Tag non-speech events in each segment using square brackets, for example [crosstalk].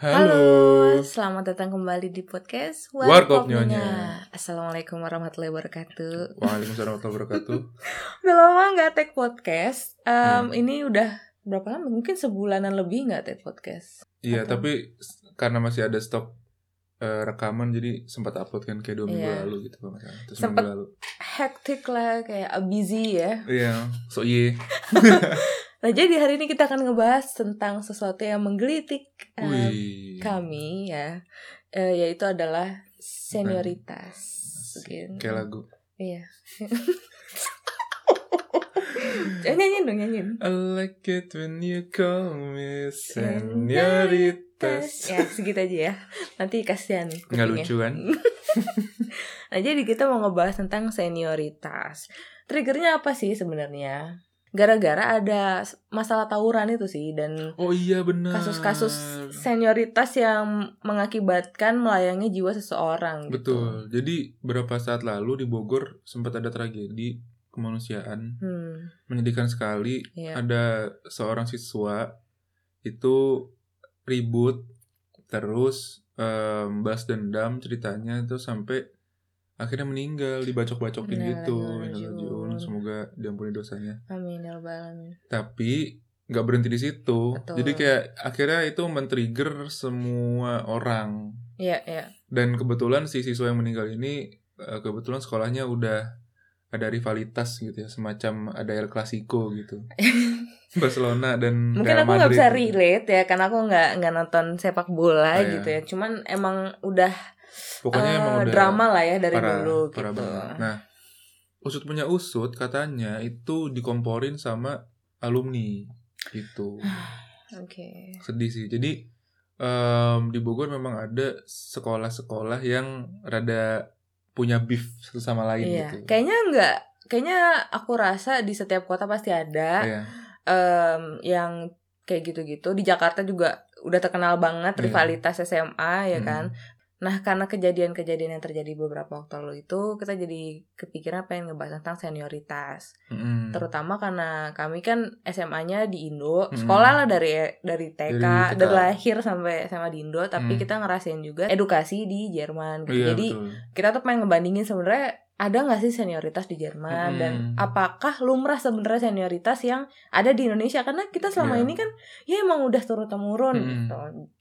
Halo. selamat datang kembali di podcast Warkop Nyonya. Assalamualaikum warahmatullahi wabarakatuh. Waalaikumsalam warahmatullahi wabarakatuh. [laughs] Udah lama nggak take podcast. Em, Hmm. Ini udah berapa lama? Mungkin sebulanan lebih nggak take podcast. Iya, Atau- tapi karena masih ada stok eh, rekaman jadi sempat upload kan kayak dua minggu Iya. lalu gitu kalau. Terus minggu lalu. Hektik lah, kayak uh, busy ya. Iya, so iya. [laughs] Nah jadi hari ini kita akan ngebahas tentang sesuatu yang menggelitik Wih. kami ya, Eh, yaitu adalah senioritas. Gitu. Kayak lagu. Iya. [laughs] Eh, nyanyiin dong, nyanyiin. I like it when you call me senoritas. Ya, segitu aja ya. Nanti kasihan. Nggak lucu kan? [laughs] nah, jadi kita mau ngebahas tentang senioritas. Triggernya apa sih sebenarnya? Gara-gara ada masalah tawuran itu sih dan Oh iya benar. kasus-kasus senioritas yang mengakibatkan melayangnya jiwa seseorang gitu. Betul. Jadi beberapa saat lalu di Bogor sempat ada tragedi kemanusiaan Hmm, menyedihkan sekali. iya. Ada seorang siswa itu ribut terus em, balas dendam ceritanya itu sampai akhirnya meninggal dibacok-bacokin gitu. Semoga diampuni dosanya. Amin ya rabbal alamin. Tapi nggak berhenti di situ. Betul. Jadi kayak akhirnya itu men-trigger semua orang. Iya, iya. Dan kebetulan si siswa yang meninggal ini eh, kebetulan sekolahnya udah ada rivalitas gitu ya, semacam ada El Clasico gitu. [laughs] Barcelona dan Mungkin Real aku nggak bisa gitu. relate ya karena aku nggak nggak nonton sepak bola iya. gitu ya. Cuman emang udah Pokoknya eh, emang udah drama lah ya dari parah, dulu parah gitu. banget. Nah, usut punya usut katanya itu dikomporin sama alumni gitu. [sighs] Oke. Sedih sih. Jadi em, di Bogor memang ada sekolah-sekolah yang rada punya beef satu sama lain Iya, gitu. kayaknya nggak, kayaknya aku rasa di setiap kota pasti ada Iya. em, yang kayak gitu-gitu. Di Jakarta juga udah terkenal banget Iya. rivalitas SMA ya Mm. kan. Nah karena kejadian-kejadian yang terjadi beberapa waktu lalu itu, kita jadi kepikiran pengen ngebahas tentang senioritas. Mm-mm. Terutama karena kami kan SMA-nya di Indo, Mm. sekolah lah dari dari TK, Dari TK. dari lahir sampai SMA di Indo, tapi Mm. kita ngerasain juga edukasi di Jerman gitu. Iya, Jadi betul. kita tuh pengen ngebandingin sebenarnya ada nggak sih senioritas di Jerman Mm. dan apakah lumrah sebenarnya senioritas yang ada di Indonesia karena kita selama Iya. ini kan ya emang udah turun temurun Mm. gitu.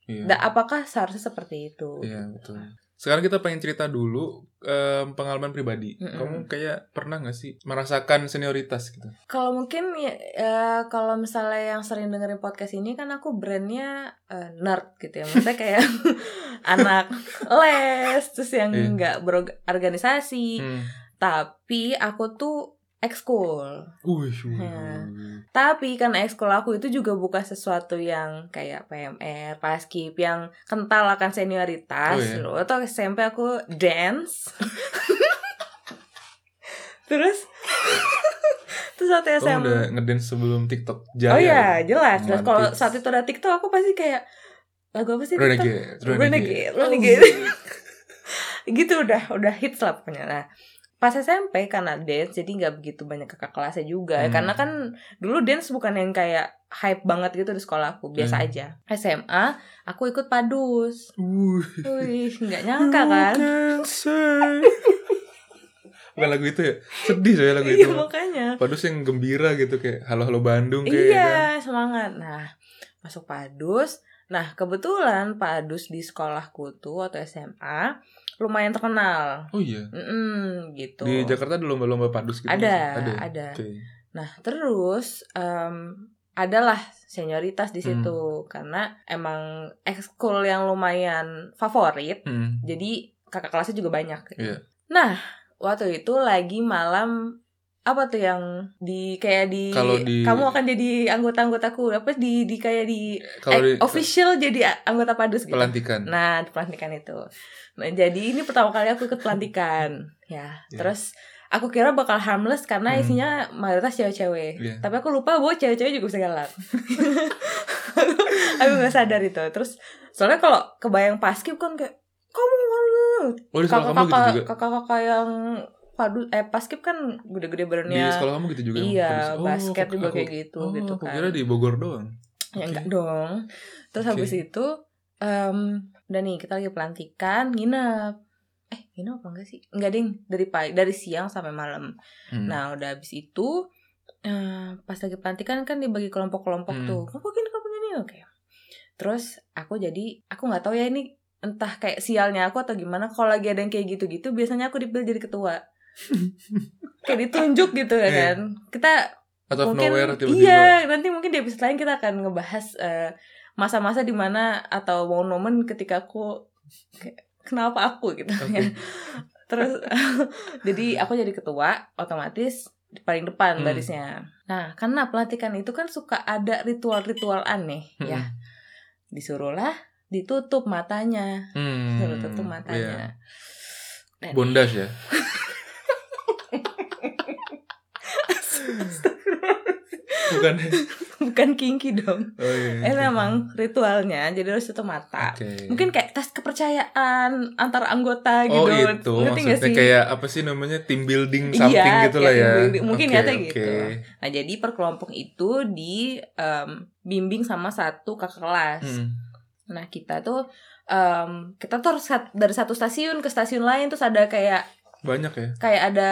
Iya. Da- apakah seharusnya seperti itu? Iya betul. Sekarang kita pengen cerita dulu em, pengalaman pribadi. Mm-mm. Kamu kayak pernah nggak sih merasakan senioritas gitu? Kalau mungkin ya, eh, kalau misalnya yang sering dengerin podcast ini kan aku brandnya eh, nerd gitu ya, maksudnya kayak [laughs] anak les terus yang Iya. nggak berorganisasi, Hmm. tapi aku tuh ekskul. Ya. Tapi karena ekskul aku itu juga bukan sesuatu yang kayak PMR, paskib yang kental akan senioritas. Oh, iya. loh. Atau SMP aku dance. [laughs] Terus [laughs] terus waktu Kamu SMA. udah ngedance sebelum TikTok jaya. oh iya, jelas. jelas. Kalau saat itu ada TikTok aku pasti kayak lagu apa sih TikTok? Renegade, Renegade, Oh, Renegade. [laughs] gitu udah udah hits lah pokoknya. Nah, pas SMP karena dance jadi nggak begitu banyak kakak kelasnya juga Hmm. karena kan dulu dance bukan yang kayak hype banget gitu di sekolahku biasa Hmm. aja SMA aku ikut padus Wih. wih nggak nyangka kan You can say. [laughs] Bukan lagu itu ya? Sedih saya lagu iya itu. makanya Padus yang gembira gitu kayak halo halo Bandung kayak kan. iya semangat nah masuk padus nah kebetulan padus di sekolahku tuh atau SMA lumayan terkenal Oh iya. Mm-mm, gitu Di Jakarta ada lomba-lomba padus gitu. Ada, nggak sih? ada. Oke. Nah, terus em, adalah senioritas di Hmm. situ karena emang ekskul yang lumayan favorit. Hmm. Jadi kakak kelasnya juga banyak. gitu. Iya. Nah, waktu itu lagi malam apa tuh yang di kayak di, Kalau di- kamu akan jadi anggota-anggotaku apa di di kayak di, Kalau eh, di official jadi anggota padus gitu. pelantikan. Nah, pelantikan itu. Nah, jadi ini pertama kali aku ikut pelantikan. [laughs] ya, Ya. terus aku kira bakal harmless karena Hmm. isinya mayoritas cewek-cewek. Iya. Tapi aku lupa bahwa cewek-cewek juga bisa galak. [laughs] aku nggak sadar itu. Terus soalnya kalau kebayang paskib kan kayak kamu Oh gitu kakak-kakak juga? kakak-kakak yang padu eh paskib kan gede-gede Di badannya. sekolah kamu gitu juga? Iya, Oh, basket juga aku- kayak gitu oh, gitu aku kan. kira di Bogor doang. Ya Oke. enggak dong. Terus Oke. habis itu em, udah nih kita lagi pelantikan nginep eh nginep apa enggak sih enggak ding dari pagi dari siang sampai malam Hmm. nah udah habis itu eh, pas lagi pelantikan kan dibagi kelompok-kelompok Hmm. tuh kelompok ini kelompok ini oke terus aku jadi aku nggak tahu ya ini entah kayak sialnya aku atau gimana kalau lagi ada yang kayak gitu-gitu biasanya aku dipilih jadi ketua kayak ditunjuk gitu ya Iya. kan kita Out of mungkin nowhere tiba-tiba. iya nanti mungkin di episode lain kita akan ngebahas eh, masa-masa di mana atau momen ketika aku kayak, kenapa aku gitu Oke. ya terus [laughs] jadi aku jadi ketua otomatis di paling depan Hmm. barisnya nah karena pelantikan itu kan suka ada ritual-ritual aneh Hmm. ya disuruhlah ditutup matanya Hmm. suruh tutup matanya Dan- Bondas ya. [laughs] Bukan. [laughs] bukan kinky dong Oh iya. eh memang ritualnya jadi harus tutup mata Oke. mungkin kayak tes kepercayaan antar anggota gitu Oh itu Ngerti maksudnya kayak apa sih namanya team building Iya, something gitu lah ya. building. Mungkin Oke, nyata oke. gitu. nah jadi per kelompok itu di em, bimbing sama satu kakak kelas Hmm. nah kita tuh em, kita tuh harus dari satu stasiun ke stasiun lain terus ada kayak Banyak ya. kayak ada.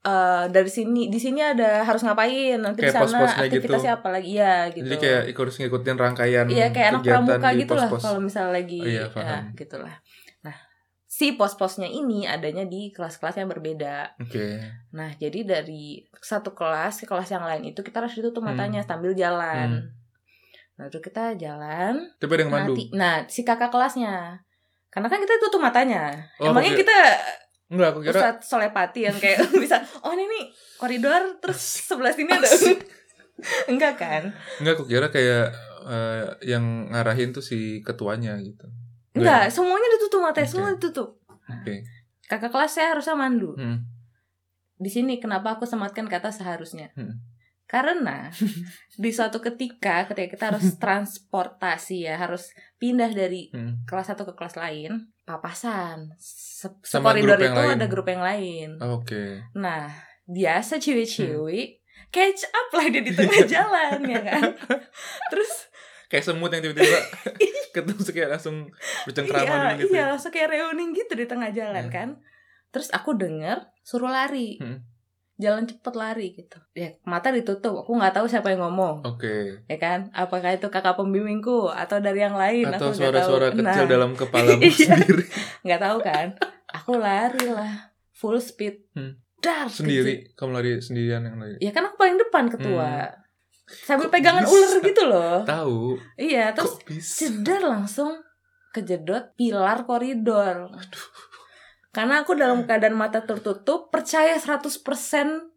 Eh, dari sini di sini ada harus ngapain nanti di sana pos-posnya aktivitasnya apa lagi ya gitu Jadi kayak ikut ngikutin rangkaian Iya kayak anak pramuka gitu lah kalau misalnya lagi Oh iya, ya paham. gitulah. Nah, si pos-posnya ini adanya di kelas-kelas yang berbeda. Oke. Nah, jadi dari satu kelas ke kelas yang lain itu kita harus ditutup Hmm. matanya sambil jalan. Nah, itu kita jalan. Tapi ada yang mandu. Nanti, nah, si kakak kelasnya. Karena kan kita tutup matanya. Oh, Emangnya aku kita Enggak, aku kira Ustadz Solepati yang kayak [laughs] bisa, oh ini nih koridor terus sebelah sini ada. [laughs] Enggak kan? enggak aku kira kayak eh, yang ngarahin tuh si ketuanya gitu. Enggak, semuanya ditutup matanya, Oke. semua ditutup. Oke. Kakak kelas saya harusnya mandu. Hmm. Di sini kenapa aku sematkan kata seharusnya? Hmm. Karena [laughs] di suatu ketika ketika kita harus transportasi ya, harus pindah dari Hmm. kelas satu ke kelas lain, papasan. Se Sama koridor grup yang itu lain. ada grup yang lain. Oke. Nah, biasa cewek-cewek Hmm. catch up lah dia di tengah [laughs] jalan ya kan. Terus Kayak semut yang tiba-tiba [laughs] ketemu kayak langsung bercengkrama iya, gitu. iya ya. langsung kayak reuni gitu di tengah jalan Iya. kan. Terus aku denger suruh lari. Hmm. Jalan cepet lari gitu. Ya, mata ditutup. Aku nggak tahu siapa yang ngomong. Oke. ya kan apakah itu kakak pembimbingku atau dari yang lain Atau suara-suara kecil Nah, dalam kepalamu [laughs] Iya. sendiri. nggak tahu kan aku lari lah full speed Hmm. dar Sendiri, kamu lari sendirian yang lari. ya kan aku paling depan ketua sambil Kok pegangan bisa? ular gitu loh Tahu. iya terus jedar langsung kejedot pilar koridor karena aku dalam keadaan mata tertutup percaya 100%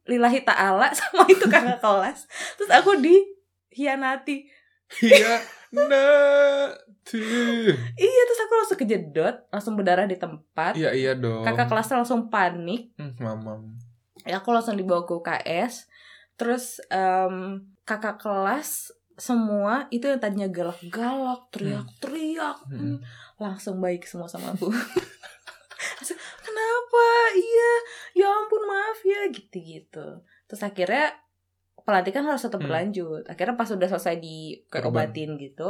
lillahi ta'ala [laughs] sama itu kakak [laughs] kelas terus aku dihianati Iya. Nah. Tuh. Iya terus aku langsung kejedot Langsung berdarah di tempat Iya iya dong. Kakak kelasnya langsung panik Hmm, mamam. ya, Aku langsung dibawa ke UKS Terus em, kakak kelas semua itu yang tadinya galak-galak Teriak-teriak Hmm. hmm, Langsung baik semua sama aku [laughs] Kenapa? Iya Ya ampun maaf ya Gitu-gitu Terus akhirnya pelantikan harus tetap Hmm. berlanjut Akhirnya pas udah selesai diobatin gitu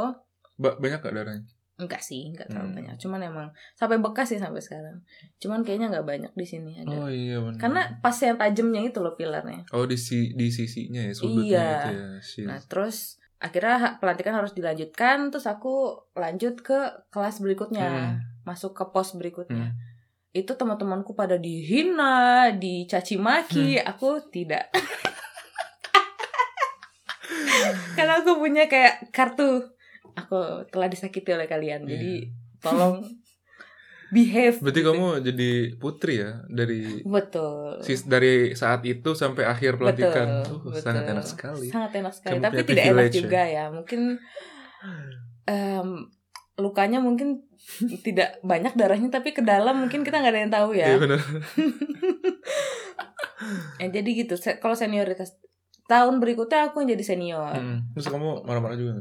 Ba- banyak gak darahnya? Enggak sih, enggak terlalu Hmm. banyak. Cuman emang sampai bekas sih sampai sekarang. Cuman kayaknya enggak banyak di sini ada. Oh iya benar. Karena pas yang tajamnya itu loh pilarnya. Oh di si di sisinya ya sudutnya Iya. itu ya. Nah, terus akhirnya pelantikan harus dilanjutkan, terus aku lanjut ke kelas berikutnya, Hmm. masuk ke pos berikutnya. Hmm. Itu teman-temanku pada dihina, dicaci maki, Hmm. aku tidak. [laughs] Karena aku punya kayak kartu aku telah disakiti oleh kalian. Jadi tolong behave. Berarti gitu. kamu jadi putri ya dari betul. sis dari saat itu sampai akhir pelantikan. Betul, Uh, betul. sangat enak sekali. Sangat enak sekali, Kamu tapi tidak enak ya. juga ya. Mungkin em, lukanya mungkin tidak banyak darahnya tapi ke dalam mungkin kita nggak ada yang tahu ya. Iya benar. Eh, [laughs] jadi gitu. Se- Kalau senioritas tahun berikutnya aku yang jadi senior. Hmm. Terus kamu marah-marah juga?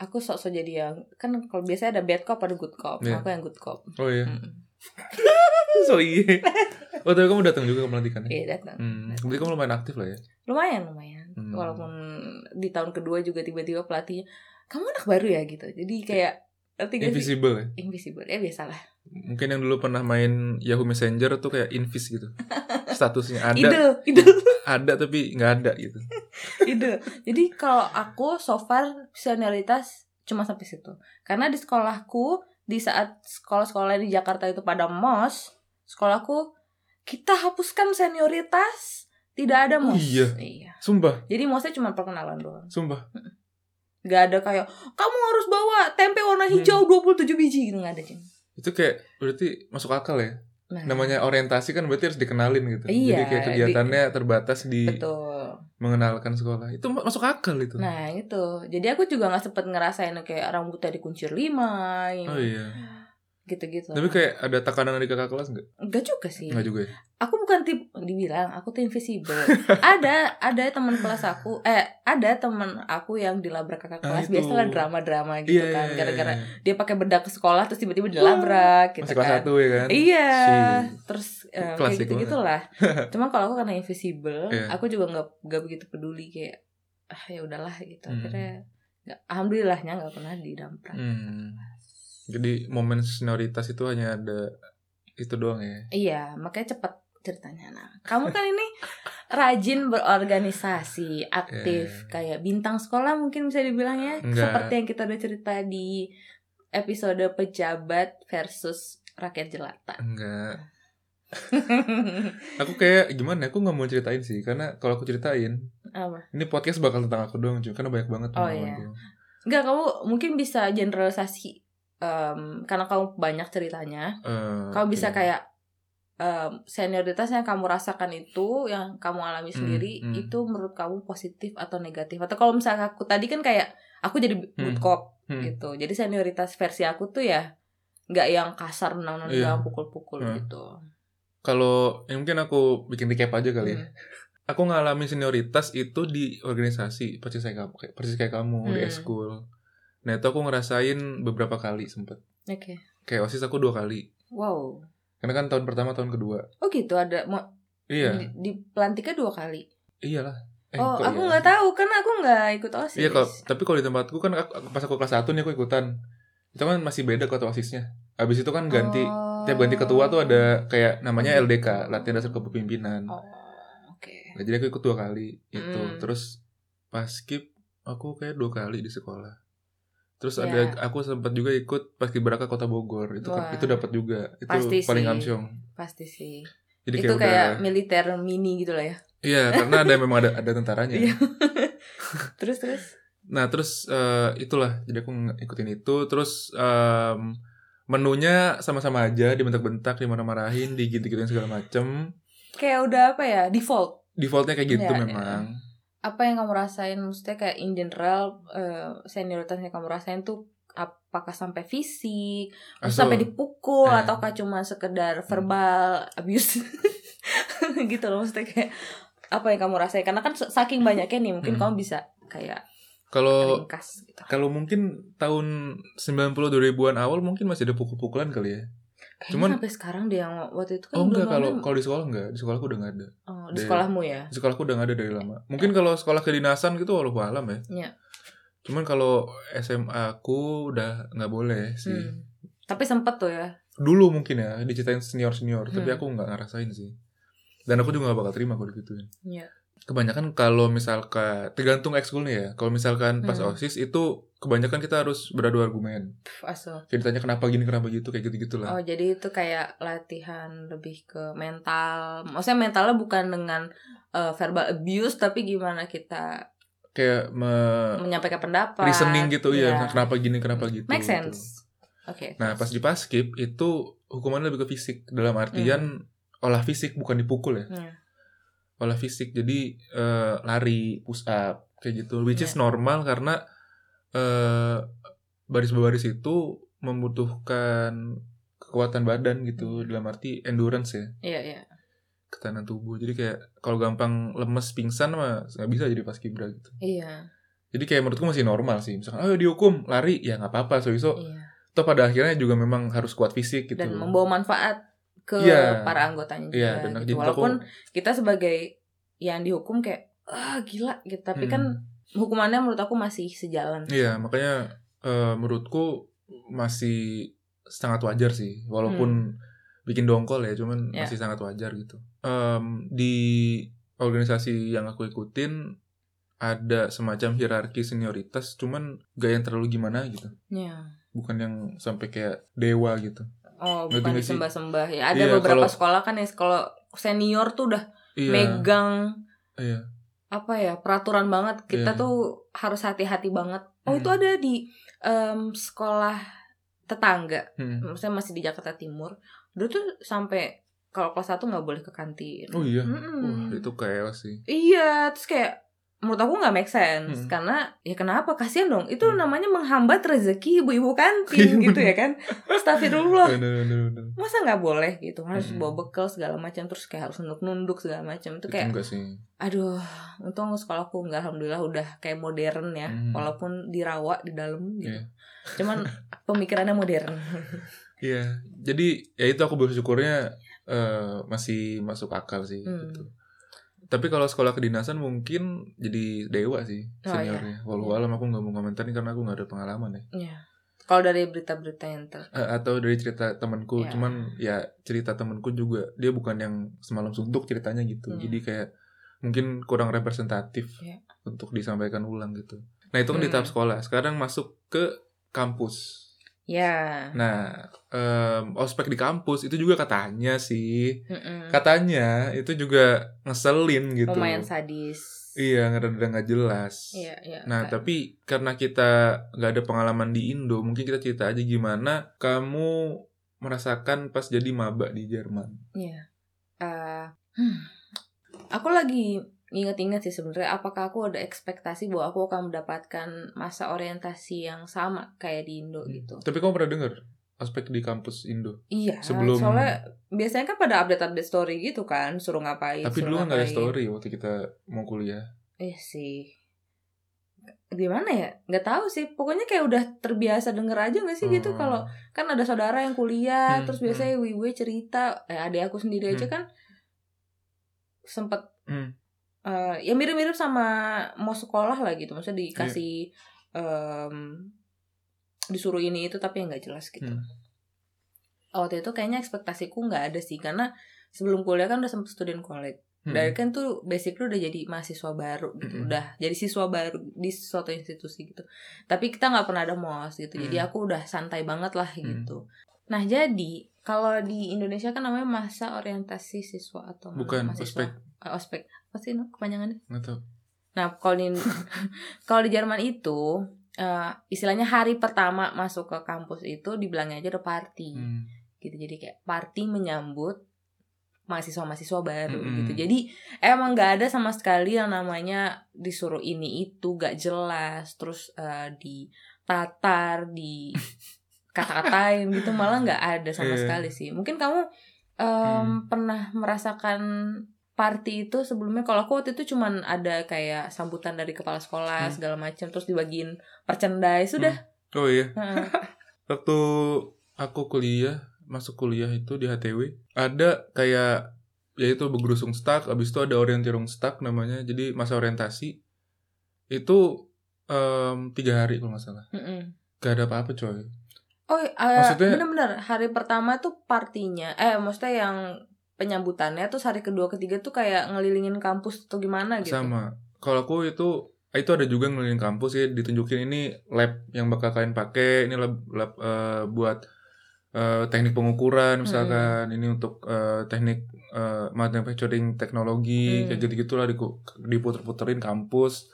Aku sok-sok jadi yang kan kalau biasanya ada bad cop ada good cop. Iya. Aku yang good cop. Oh iya. Mm. [laughs] so iya. Oh tapi kamu datang juga ke pelantikan ya? Iya datang. Hmm. Berarti kamu lumayan aktif lah ya. Lumayan lumayan. Hmm. Walaupun di tahun kedua juga tiba-tiba pelatihnya kamu anak baru ya gitu. Jadi kayak Ngerti gak sih? Invisible ya. Invisible. Ya biasalah. Mungkin yang dulu pernah main Yahoo Messenger tuh kayak invis gitu. [laughs] Statusnya ada, Idol, [laughs] idol, ada tapi nggak ada gitu. [laughs] idol. Jadi kalau aku so far senioritas cuma sampai situ. Karena di sekolahku di saat sekolah-sekolah di Jakarta itu pada mos, sekolahku kita hapuskan senioritas, tidak ada Oh mos. iya? Iya. Sumpah, Jadi mosnya cuma perkenalan doang. sumpah. Gak ada kayak kamu harus bawa tempe warna Hmm. hijau 27 biji gitu nggak ada Cing. Itu kayak berarti masuk akal ya. Nah, Namanya orientasi kan berarti harus dikenalin gitu. Iya, Jadi kayak kegiatannya terbatas di betul. mengenalkan sekolah. Itu ma- masuk akal itu. Nah itu. Jadi aku juga nggak sempet ngerasain kayak rambutnya dikuncir lima, Oh iya. Gitu-gitu. Tapi kayak ada tekanan dari kakak kelas nggak? Enggak juga sih. Nggak juga ya. Aku bukan tip dibilang aku tuh invisible. ada ada teman kelas aku eh ada teman aku yang dilabrak kakak Ah, kelas itu. biasalah drama-drama gitu Iya, kan iya, gara-gara iya. dia pakai bedak ke sekolah terus tiba-tiba dilabrak gitu Masih kelas kan. satu ya kan? Iya, Si. terus eh, kayak Klasik gitu gitulah. [laughs] Cuma kalau aku karena invisible, Iya. aku juga nggak nggak begitu peduli kayak ah ya udahlah gitu. Hmm. Akhirnya nggak, alhamdulillahnya nggak pernah didamprat. Hmm. Jadi momen senioritas itu hanya ada itu doang ya. Iya, makanya cepet ceritanya. Nah, kamu kan ini [laughs] rajin berorganisasi, aktif, Iya. kayak bintang sekolah mungkin bisa dibilang ya. Enggak. Seperti yang kita udah cerita di episode pejabat versus rakyat jelata. Enggak. [laughs] Aku kayak gimana? Aku nggak mau ceritain sih, karena kalau aku ceritain, Apa? ini podcast bakal tentang aku doang, cuy. Karena banyak banget Oh, pengalamanku. Enggak, kamu mungkin bisa generalisasi em, karena kamu banyak ceritanya. Eh, Kamu bisa oke. kayak em, senioritas yang kamu rasakan itu, yang kamu alami Hmm, sendiri, hmm. itu menurut kamu positif atau negatif? Atau kalau misalnya aku tadi kan kayak aku jadi Hmm, bootcop hmm. gitu. Jadi senioritas versi aku tuh ya nggak yang kasar nendang-nendang Iya. pukul-pukul Hmm. gitu. Kalau ya mungkin aku bikin recap aja kali ya. Aku ngalamin senioritas itu di organisasi persis kayak persis kayak kamu di Hmm. Nah itu aku ngerasain beberapa kali sempet. Oke. Kayak osis aku dua kali. Wow. Karena kan tahun pertama, tahun kedua. Oh gitu ada mau Iya, di, di pelantiknya dua kali. iyalah. Eh, oh, kok aku iya? nggak tahu karena aku nggak ikut OSIS. Iya, kalau tapi kalau di tempatku kan aku, pas aku kelas 1 nih aku ikutan. Itu kan masih beda ketua OSISnya. Habis itu kan ganti Oh. tiap ganti ketua tuh ada kayak namanya LDK, latihan dasar kepemimpinan. Oh, oke. Nah, jadi aku ikut dua kali itu. Hmm. Terus pas skip aku kayak dua kali di sekolah. Terus Ya. ada aku sempat juga ikut pas Kibraka Kota Bogor. Itu Wah. itu dapat juga. Itu Pasti paling sih. amsyong. Pasti sih. Jadi itu kayak, kayak, udah militer mini gitu lah ya. Iya, karena ada memang ada ada tentaranya. Iya. [laughs] terus terus. Nah, terus eh, itulah. Jadi aku ngikutin itu terus em, menunya sama-sama aja dibentak-bentak, dimarah-marahin, digitu-gituin segala macem. Kayak udah apa ya default. Defaultnya kayak gitu iya. memang. Apa yang kamu rasain? Maksudnya kayak in general eh, senioritas yang kamu rasain tuh apakah sampai fisik, Asal- sampai dipukul Eh. ataukah cuma sekedar verbal abuse [laughs] gitu loh maksudnya kayak apa yang kamu rasain karena kan saking banyaknya nih mungkin Hmm. kamu bisa kayak Kalau gitu. kalau mungkin tahun 90 2000-an awal mungkin masih ada pukul-pukulan kali ya. Kayaknya Cuman- sampai sekarang deh yang waktu itu kan Oh enggak kalau kalau di sekolah enggak, di sekolahku udah enggak ada. oh, di deh. sekolahmu ya. Di sekolahku udah enggak ada dari lama. Mungkin kalau sekolah kedinasan gitu walau alam ya. Iya. Cuman kalau SMA aku udah nggak boleh sih. Hmm. Tapi sempet tuh ya. Dulu mungkin ya diceritain senior-senior, tapi Hmm. aku nggak ngerasain sih. Dan aku juga gak bakal terima kalau digituin. Iya. Kebanyakan kalau misalkan tergantung ekskulnya ya. Kalau misalkan pas Hmm. OSIS itu kebanyakan kita harus beradu argumen. Aso. Jadi ditanya kenapa gini, kenapa gitu, kayak gitu-gitu lah. Oh, jadi itu kayak latihan lebih ke mental. Maksudnya mentalnya bukan dengan eh, verbal abuse tapi gimana kita Kayak me- menyampaikan pendapat. reasoning gitu ya, Iya. kenapa gini, kenapa gitu. Make gitu. sense. Oke. Nah, pas di paskib itu hukumannya lebih ke fisik. Dalam artian olah fisik bukan dipukul ya. Hmm. Olah fisik. Jadi eh, lari, push up kayak gitu. Which is Iya. normal karena eh baris baris itu membutuhkan kekuatan badan gitu Hmm. dalam arti endurance ya, Iya, iya. ketahanan tubuh. Jadi kayak kalau gampang lemes pingsan mah nggak bisa jadi paskibra gitu. Iya. Jadi kayak menurutku masih normal sih. Misalkan, ayo dihukum, lari, ya nggak apa-apa. So, so, Iya. toh pada akhirnya juga memang harus kuat fisik gitu. Dan membawa manfaat ke Iya. para anggotanya juga. Iya, dan gitu. jadi aku- Walaupun kita sebagai yang dihukum kayak ah gila gitu, tapi Hmm. kan hukumannya menurut aku masih sejalan. Iya, makanya eh, menurutku masih sangat wajar sih walaupun bikin dongkol ya cuman Ya. masih sangat wajar gitu Em, di organisasi yang aku ikutin ada semacam hierarki senioritas cuman gak yang terlalu gimana gitu Ya. bukan yang sampai kayak dewa gitu Oh, bukan disembah-sembah ya. Ada Iya, beberapa kalau- sekolah kan ya kalau senior tuh udah iya megang iya apa ya peraturan banget kita Iya. tuh harus hati-hati banget oh Hmm. itu ada di em, sekolah tetangga Hmm. maksudnya masih di Jakarta Timur dulu tuh sampai kalau kelas satu nggak boleh ke kantin oh iya Mm-mm. wah itu kayak sih iya terus kayak menurut aku nggak make sense Hmm. karena ya kenapa kasihan dong itu Hmm. namanya menghambat rezeki ibu-ibu kantin [laughs] gitu ya kan Astagfirullah masa nggak boleh gitu harus Mm-mm. bawa bekal segala macam terus kayak harus nunduk-nunduk segala macam itu itu kayak enggak sih aduh untung sekolahku nggak alhamdulillah udah kayak modern ya Hmm. walaupun dirawat di dalam gitu Iya. cuman [laughs] pemikirannya modern Iya, jadi ya itu aku bersyukurnya eh, masih masuk akal sih. Hmm. Gitu. Tapi kalau sekolah kedinasan mungkin jadi dewa sih Oh, seniornya. Walau alam aku nggak mau komentarin karena aku nggak ada pengalaman ya. ya kalau dari berita-berita yang ter Eh, atau dari cerita temanku, Ya. cuman ya cerita temanku juga dia bukan yang semalam suntuk ceritanya gitu. Hmm. Jadi kayak mungkin kurang representatif Ya. untuk disampaikan ulang gitu. Nah itu kan di Hmm. tahap sekolah. Sekarang masuk ke kampus. Ya Nah, em, ospek di kampus itu juga katanya sih, Mm-mm. katanya itu juga ngeselin gitu. lumayan sadis Iya, nggak ada nggak jelas. iya iya Nah, Kayak- tapi karena kita nggak ada pengalaman di Indo, mungkin kita cerita aja gimana kamu merasakan pas jadi maba di Jerman. Iya. Eh, hmm. Aku lagi inget-inget sih sebenarnya apakah aku ada ekspektasi bahwa aku akan mendapatkan masa orientasi yang sama kayak di Indo gitu. Tapi kamu pernah dengar ospek di kampus Indo? Iya, Sebelum- soalnya biasanya kan pada update-update story gitu kan, suruh ngapain. Tapi suruh dulu kan nggak ada story waktu kita mau kuliah. Iya sih. Gimana ya? Nggak tahu sih. Pokoknya kayak udah terbiasa denger aja nggak sih gitu Hmm. kalau kan ada saudara yang kuliah, Hmm, terus biasanya wiwi cerita, eh adik aku sendiri aja Hmm. kan sempet Hmm. Eh, ya mirip-mirip sama mau sekolah lah gitu. Maksudnya dikasih em, disuruh ini itu tapi nggak jelas gitu. Hmm. Waktu itu kayaknya ekspektasiku nggak ada sih karena sebelum kuliah kan udah sempet student college. Hmm. Dari kan tuh basic lu udah jadi mahasiswa baru gitu, Mm-mm. udah jadi siswa baru di suatu institusi gitu. Tapi kita nggak pernah ada mos gitu, jadi Mm. aku udah santai banget lah Mm. gitu. Nah jadi kalau di Indonesia kan namanya masa orientasi siswa atau Bukan mahasiswa. ospek, ospek apa sih no, kepanjangannya? nggak tahu. Nah kalau di [laughs] kalau di Jerman itu eh, istilahnya hari pertama masuk ke kampus itu dibilangnya aja udah party Hmm. gitu jadi kayak party menyambut mahasiswa-mahasiswa baru Mm-mm. gitu jadi emang nggak ada sama sekali yang namanya disuruh ini itu gak jelas terus eh, ditatar di [laughs] kata-katain gitu malah nggak ada sama Iya. sekali sih mungkin kamu em, pernah merasakan party itu sebelumnya kalau aku waktu itu cuman ada kayak sambutan dari kepala sekolah Hmm. segala macam terus dibagiin merchandise sudah Oh iya, Heeh. [laughs] waktu aku kuliah masuk kuliah itu di HTW ada kayak yaitu begrusung stuck abis itu ada orientierung stuck namanya jadi masa orientasi itu em, tiga hari kalau nggak salah Mm-mm. gak ada apa-apa coy Oh, eh, Maksudnya- bener-bener hari pertama tuh partinya, eh maksudnya yang penyambutannya terus hari kedua ketiga tuh kayak ngelilingin kampus atau gimana gitu. sama kalau aku itu itu ada juga ngeliling kampus ya ditunjukin ini lab yang bakal kalian pakai ini lab, lab eh, buat eh, teknik pengukuran misalkan ini untuk eh, teknik eh, manufacturing teknologi Hmm. kayak gitu gitulah diputer-puterin kampus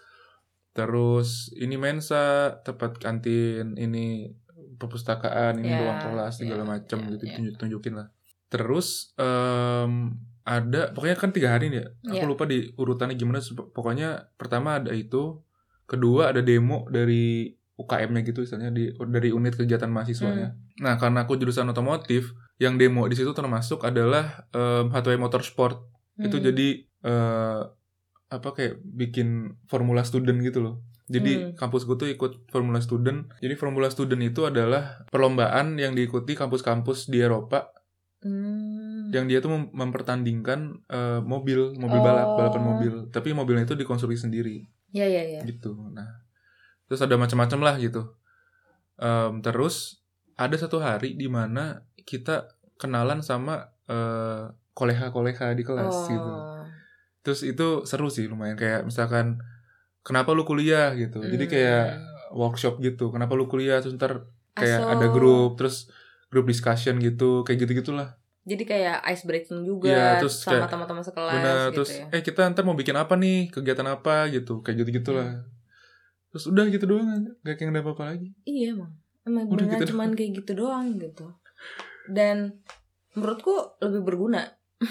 terus ini mensa tempat kantin ini perpustakaan ini Ya, ruang kelas segala ya, macam ya, gitu ya. tunjuk tunjukin lah terus em, ada pokoknya kan tiga hari nih ya aku Ya. lupa di urutannya gimana pokoknya pertama ada itu kedua ada demo dari UKM-nya gitu misalnya di dari unit kegiatan mahasiswanya. Hmm. Nah, karena aku jurusan otomotif, yang demo di situ termasuk adalah em, HTW Motorsport. Itu Hmm. jadi eh, apa kayak bikin formula student gitu loh. Jadi Hmm. kampus gue tuh ikut formula student. Jadi formula student itu adalah perlombaan yang diikuti kampus-kampus di Eropa Hmm. yang dia tuh mem- mempertandingkan eh, mobil, mobil Oh. balap, balapan mobil. Tapi mobilnya itu dikonstruksi sendiri Ya ya ya. gitu. Nah, terus ada macam-macam lah gitu. Em, terus ada satu hari di mana kita kenalan sama eh, koleha-koleha di kelas oh. gitu. Terus itu seru sih lumayan kayak misalkan kenapa lu kuliah gitu. Jadi Hmm. kayak workshop gitu. Kenapa lu kuliah terus ntar kayak Aso. ada grup terus grup discussion gitu kayak gitu-gitulah. Jadi kayak ice breaking juga Iya, terus sama teman-teman sekelas Benar, gitu terus ya. eh kita ntar mau bikin apa nih? Kegiatan apa gitu. Kayak gitu-gitulah. Hmm. Terus udah gitu doang. Gak kayak ada apa-apa lagi. Iya emang. Emang Udah gitu cuman kayak gitu doang gitu. Dan menurutku lebih berguna. [laughs]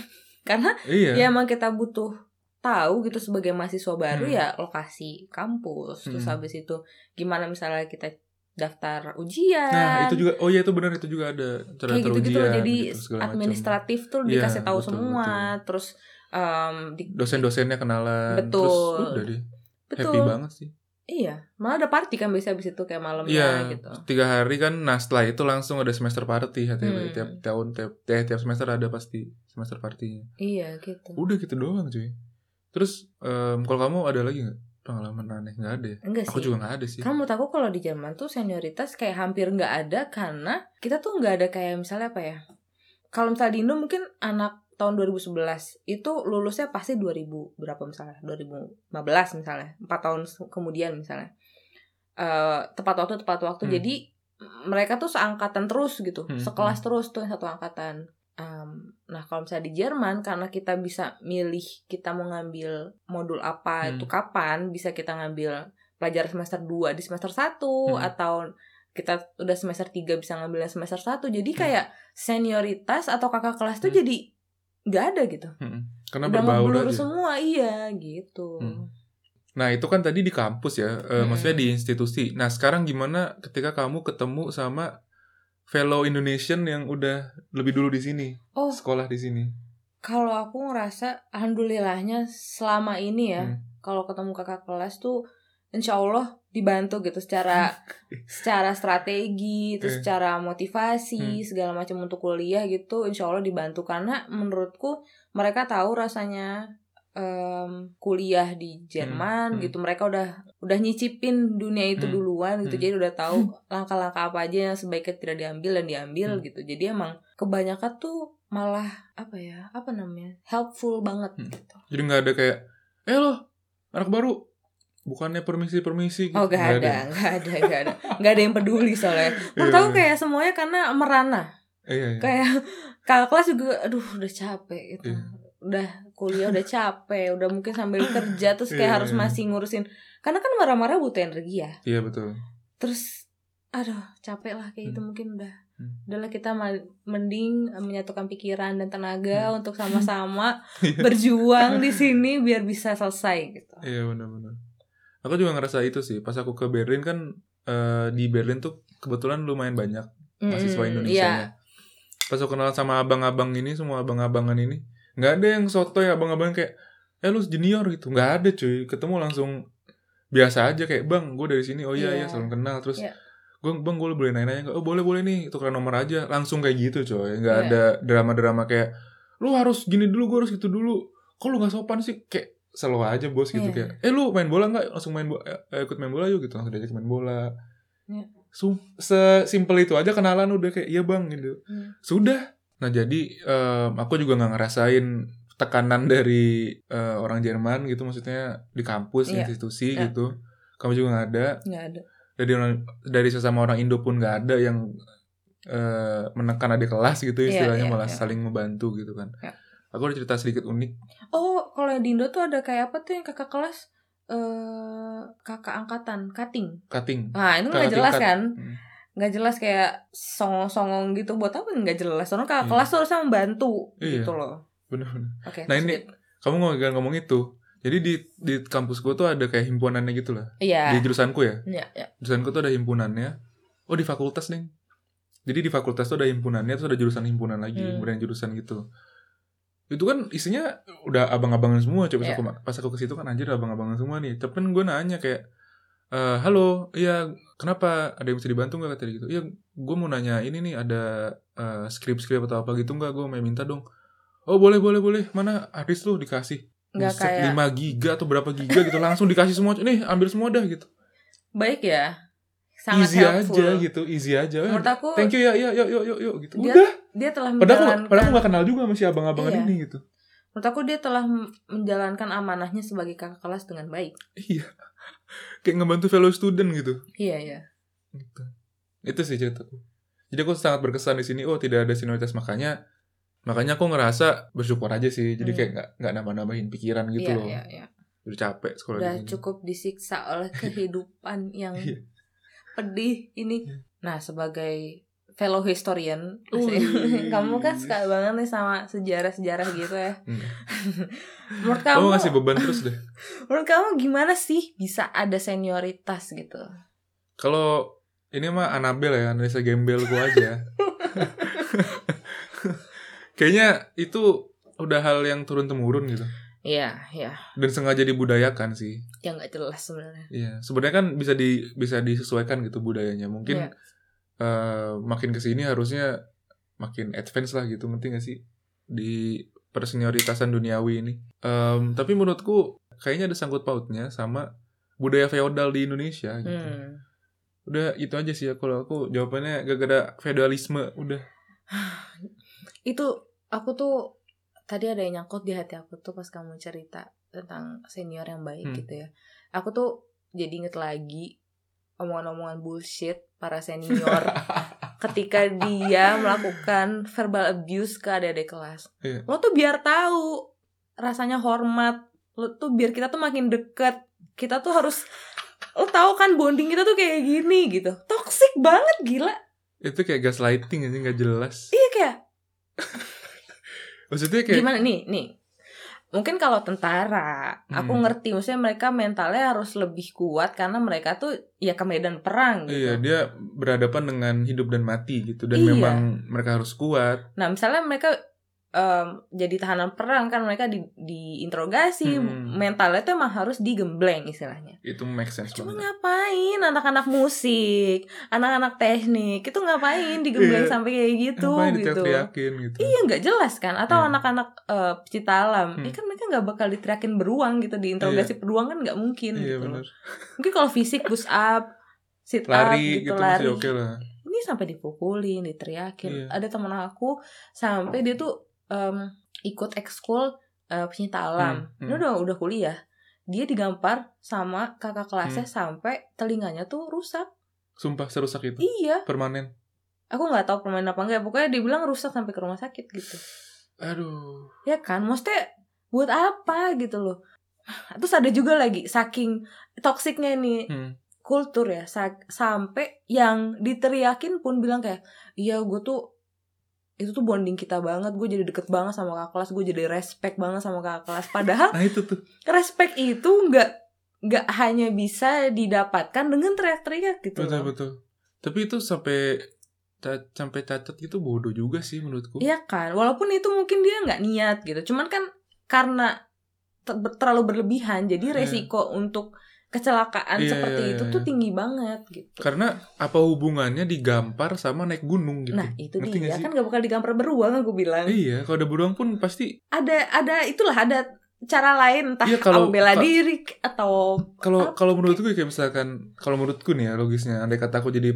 Karena Iya. ya emang kita butuh tahu gitu sebagai mahasiswa baru Hmm. ya lokasi kampus. Terus Hmm. habis itu gimana misalnya kita daftar ujian. Nah, itu juga oh iya itu benar itu juga ada cara kayak gitu-gitu loh. ujian, Jadi gitu, segala macam. administratif tuh Iya, dikasih tahu betul, semua. Terus em, di- dosen-dosennya kenalan Betul. terus udah deh happy betul. banget sih Iya, malah ada party kan biasa habis itu kayak malamnya iya gitu. tiga hari kan nah setelah itu langsung ada semester party HTW Hmm. tiap tahun tiap tiap, tiap semester ada pasti semester partinya Iya gitu. udah gitu doang cuy terus em, kalau kamu ada lagi nggak pengalaman aneh. Nggak ada ya? Enggak aku sih. juga nggak ada sih. Kamu menurut aku kalau di Jerman tuh senioritas kayak hampir nggak ada karena kita tuh nggak ada kayak misalnya apa ya? Kalau misalnya di Indo mungkin anak tahun 2011 itu lulusnya pasti 2000 berapa misalnya? 2015 misalnya. 4 tahun kemudian misalnya. Eh tepat waktu tepat waktu. Hmm. jadi mereka tuh seangkatan terus gitu. Hmm, sekelas terus tuh yang satu angkatan Em, nah kalau misalnya di Jerman karena kita bisa milih kita mau ngambil modul apa Hmm. itu kapan bisa kita ngambil pelajaran semester 2 di semester 1 Hmm. atau kita udah semester 3 bisa ngambil yang semester 1 jadi Hmm. kayak senioritas atau kakak kelas tuh Hmm. jadi nggak ada gitu Mm-mm. karena udah berbaur ngeblur aja semua iya gitu Hmm. Nah itu kan tadi di kampus ya, eh, Mm-mm. maksudnya di institusi. Nah sekarang gimana ketika kamu ketemu sama fellow Indonesian yang udah lebih dulu di sini, oh sekolah di sini? kalau aku ngerasa alhamdulillahnya selama ini ya Hmm. kalau ketemu kakak kelas tuh insya Allah dibantu gitu secara [laughs] secara strategi Eh. terus secara motivasi Hmm. segala macam untuk kuliah gitu insya Allah dibantu karena menurutku mereka tahu rasanya em, kuliah di Jerman Hmm, hmm. gitu mereka udah udah nyicipin dunia itu Hmm, duluan gitu hmm. jadi udah tahu langkah-langkah apa aja yang sebaiknya tidak diambil dan diambil Hmm. gitu jadi emang kebanyakan tuh malah apa ya apa namanya helpful banget Hmm. gitu Jadi nggak ada kayak, eh lo anak baru, bukannya permisi permisi? Oh gak ada, gak ada, gak ada, gak ada yang peduli soalnya. [laughs] Menurut iya. kayak semuanya karena merana. Iya, iya. Kayak [laughs] kakak kelas juga, aduh udah capek gitu. Iya. Udah kuliah udah capek, udah mungkin sambil kerja terus kayak Iya, harus iya. masih ngurusin. Karena kan marah-marah butuh energi ya. Iya betul. Terus, aduh capek lah kayak itu Hmm. mungkin udah. Hmm. Udahlah kita mending menyatukan pikiran dan tenaga Hmm. untuk sama-sama [laughs] Iya. berjuang di sini biar bisa selesai gitu. Iya benar-benar. Aku juga ngerasa itu sih. Pas aku ke Berlin kan eh, di Berlin tuh kebetulan lumayan banyak mahasiswa Mm-mm, Indonesia iya. Pas aku kenal sama abang-abang ini, semua abang-abangan ini, nggak ada yang soto ya abang-abang kayak, eh lu junior gitu, nggak ada cuy. Ketemu langsung biasa aja kayak bang, gue dari sini, oh iya iya Iya. salam kenal. Terus Iya. gue bang gue boleh nanya-nanya nggak? Oh boleh boleh nih, tukeran nomor aja. Langsung kayak gitu coy, nggak Iya. ada drama-drama kayak, lu harus gini dulu, gue harus gitu dulu. Kok lu nggak sopan sih? Kayak selalu aja bos gitu Iya. kayak, eh lu main bola nggak? Langsung main bola, eh, ikut main bola yuk gitu, langsung diajak main bola. Iya. Sum- Sesimpel itu aja kenalan udah kayak iya bang gitu. Hmm. Sudah. Nah jadi em, aku juga nggak ngerasain tekanan [laughs] dari eh, orang Jerman gitu, maksudnya di kampus, Iya. institusi Iya. gitu. Kamu juga nggak ada. Nggak ada. Dari orang- dari sesama orang Indo pun nggak ada yang eh, menekan adik kelas gitu Iya, istilahnya iya, malah iya. saling membantu gitu kan. Iya. Aku ada cerita sedikit unik. Oh, kalau yang di Indo tuh ada kayak apa tuh yang kakak kelas eh kakak angkatan, cutting. Cutting. Nah, itu nggak Kakak jelas kan? Hmm. Nggak jelas kayak songong-songong gitu buat apa nggak jelas. Soalnya kakak Iya. kelas tuh harusnya membantu Iya. gitu loh. Bener-bener. Oke. Nah, ini- sweet. Kamu ngomong ngomong itu. Jadi di di kampus gue tuh ada kayak himpunannya gitu lah. Iya. Di jurusanku ya. Iya, iya. jurusanku tuh ada himpunannya. Oh di fakultas nih. Jadi di fakultas tuh ada himpunannya, terus ada jurusan himpunan lagi, Hmm. himpunan jurusan gitu. Itu kan isinya udah abang-abangan semua. Coba Iya. aku pas aku ke situ kan anjir abang-abangan semua nih. Tapi gue nanya kayak, "Eh, halo, iya kenapa ada yang bisa dibantu nggak kata dia gitu? Iya, gue mau nanya ini nih ada eh, skrip-skrip atau apa gitu nggak? Gue mau minta dong. Oh boleh boleh boleh. Mana artis lu dikasih? Nggak Buset, kayak 5 giga atau berapa giga gitu langsung dikasih semua. Nih ambil semua dah gitu. baik ya. sangat easy helpful. aja gitu, easy aja. Menurut aku Thank you ya, ya, yuk, yuk, yuk, yuk gitu. Dia Udah. dia telah Padahal aku, menjalankan padahal aku gak kenal juga sama si abang-abangan Iya. ini gitu. menurut aku dia telah menjalankan amanahnya sebagai kakak kelas dengan baik. Iya. Kayak ngebantu fellow student gitu. Iya iya. gitu. Itu sih ceritaku. Jadi aku sangat berkesan di sini. Oh tidak ada senioritas makanya makanya aku ngerasa bersyukur aja sih. Jadi Hmm. kayak nggak nggak nambah-nambahin pikiran gitu iya, loh. iya, iya. Udah capek sekolah Udah di cukup disiksa oleh [laughs] kehidupan yang Iya. pedih ini. Iya. Nah, sebagai fellow historian, Wih. [laughs] kamu kan suka banget nih sama sejarah-sejarah gitu ya. Enggak. [laughs] Menurut Kamu kamu, ngasih beban terus deh. menurut kamu gimana sih bisa ada senioritas gitu? Kalau ini mah Anabel ya, analisa gembel gua aja. [laughs] Kayaknya itu udah hal yang turun temurun gitu Iya, iya. dan sengaja dibudayakan sih. Yang nggak jelas sebenarnya. Iya, sebenarnya kan bisa di bisa disesuaikan gitu budayanya. Mungkin Iya. Eh, makin ke sini harusnya makin advance lah gitu, ngerti gak sih di persenioritasan duniawi ini. Em, tapi menurutku kayaknya ada sangkut pautnya sama budaya feodal di Indonesia gitu. Hmm. Udah itu aja sih ya kalau aku jawabannya gak ada feodalisme udah. [sighs] Itu aku tuh tadi ada yang nyangkut di hati aku tuh pas kamu cerita tentang senior yang baik Hmm. gitu ya. Aku tuh jadi inget lagi omongan-omongan bullshit para senior [laughs] ketika dia melakukan verbal abuse ke adik-adik kelas. Iya. Lo tuh biar tahu rasanya hormat. Lo tuh biar kita tuh makin deket. Kita tuh harus lo tahu kan bonding kita tuh kayak gini gitu. Toxic banget gila. Itu kayak gaslighting aja nggak jelas. Iya kayak [laughs] Maksudnya kayak gimana nih nih mungkin kalau tentara aku Hmm. ngerti maksudnya mereka mentalnya harus lebih kuat karena mereka tuh ya ke medan perang gitu Iya, dia berhadapan dengan hidup dan mati gitu dan Iya. memang mereka harus kuat. nah misalnya mereka em, jadi tahanan perang kan mereka di diinterogasi Hmm. mentalnya tuh emang harus digembleng istilahnya Itu make sense cuma banget. ngapain anak-anak musik anak-anak teknik itu ngapain digembleng Iya. sampai kayak gitu Ngapain gitu gitu. Iya nggak jelas kan Atau Iya. anak-anak eh, pecinta alam Hmm. eh, kan mereka nggak bakal diteriakin beruang gitu Diinterogasi beruang kan nggak mungkin Iya gitu benar. Mungkin kalau fisik push up Sit up Lari gitu, gitu lari masih oke lah. Ini sampai dipukulin Diteriakin Iya. Ada temen aku Sampai dia tuh em, Ikut ekskul eh, pecinta alam Hmm, hmm. Dia udah, udah kuliah Dia digampar sama kakak kelasnya Hmm. Sampai telinganya tuh rusak Sumpah serusak itu. Iya Permanen. Aku nggak tahu permanen apa enggak Pokoknya dia bilang rusak sampai ke rumah sakit gitu Aduh. Ya kan, maksudnya buat apa gitu loh. [sighs] Terus ada juga lagi saking toksiknya nih Hmm. kultur ya sa- sampai yang diteriakin pun bilang kayak iya gue tuh itu tuh bonding kita banget gue jadi deket banget sama kakak kelas gue jadi respect banget sama kakak kelas padahal Nah itu tuh. respect itu nggak nggak hanya bisa didapatkan dengan teriak-teriak gitu Betul loh. betul. Tapi itu sampai sampai cacat gitu bodoh juga sih menurutku. Iya kan, walaupun itu mungkin dia nggak niat gitu, cuman kan karena te- ber- terlalu berlebihan, jadi Iya. resiko untuk kecelakaan Iya, seperti iya, itu iya. tuh tinggi banget gitu. Karena apa hubungannya digampar sama naik gunung gitu? Nah itu Ngerti dia sih? kan gak bakal digampar beruang aku bilang. Iya, kalau ada beruang pun pasti Ada ada itulah ada cara lain entah Iya, kalau- bela diri atau kalau Apa? kalau menurutku kayak misalkan kalau menurutku nih ya logisnya andai kata aku jadi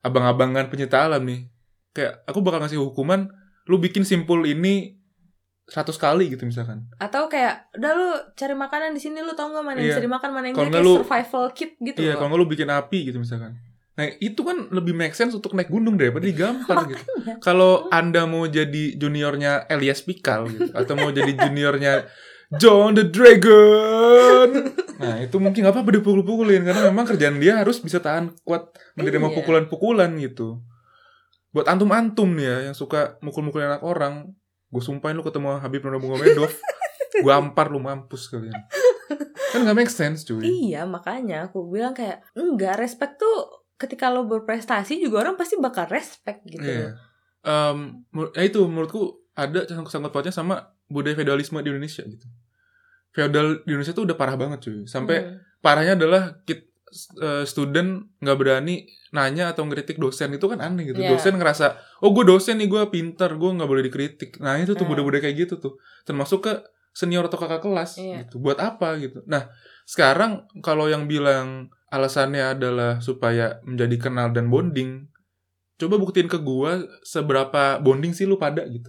abang-abangan penyita alam nih kayak aku bakal ngasih hukuman lu bikin simpul ini 100 kali gitu misalkan. Atau kayak udah lu cari makanan di sini lu tau nggak mana yang Iya. bisa dimakan mana yang kayak lu- survival kit gitu iya kalau lu bikin api gitu misalkan. Nah itu kan lebih make sense untuk naik gunung daripada digampar [laughs] gitu. Kalau anda mau jadi juniornya Elias Pikal gitu atau mau jadi juniornya John the Dragon. Nah itu mungkin nggak apa-apa dipukul-pukulin karena memang kerjaan dia harus bisa tahan kuat menerima Iya. pukulan-pukulan gitu. Buat antum-antum nih ya yang suka mukul-mukulin anak orang gue sumpahin lu ketemu Habib Nurmagomedov gue ampar lu mampus kalian kan nggak make sense cuy Iya makanya aku bilang kayak enggak respect tuh ketika lo berprestasi juga orang pasti bakal respect gitu. Iya. Em, menur- ya itu menurutku ada sangkut pautnya sama budaya feodalisme di Indonesia gitu. Feodal di Indonesia tuh udah parah banget cuy. Sampai Hmm. parahnya adalah kit eh, student nggak berani nanya atau ngeritik dosen itu kan aneh gitu. Iya. Dosen ngerasa, oh gue dosen nih gue pinter, gue nggak boleh dikritik. Nah itu tuh Hmm. budaya-budaya kayak gitu tuh. Termasuk ke senior atau kakak kelas Iya. gitu. Buat apa gitu. Nah sekarang kalau yang bilang alasannya adalah supaya menjadi kenal dan bonding coba buktiin ke gua seberapa bonding sih lu pada gitu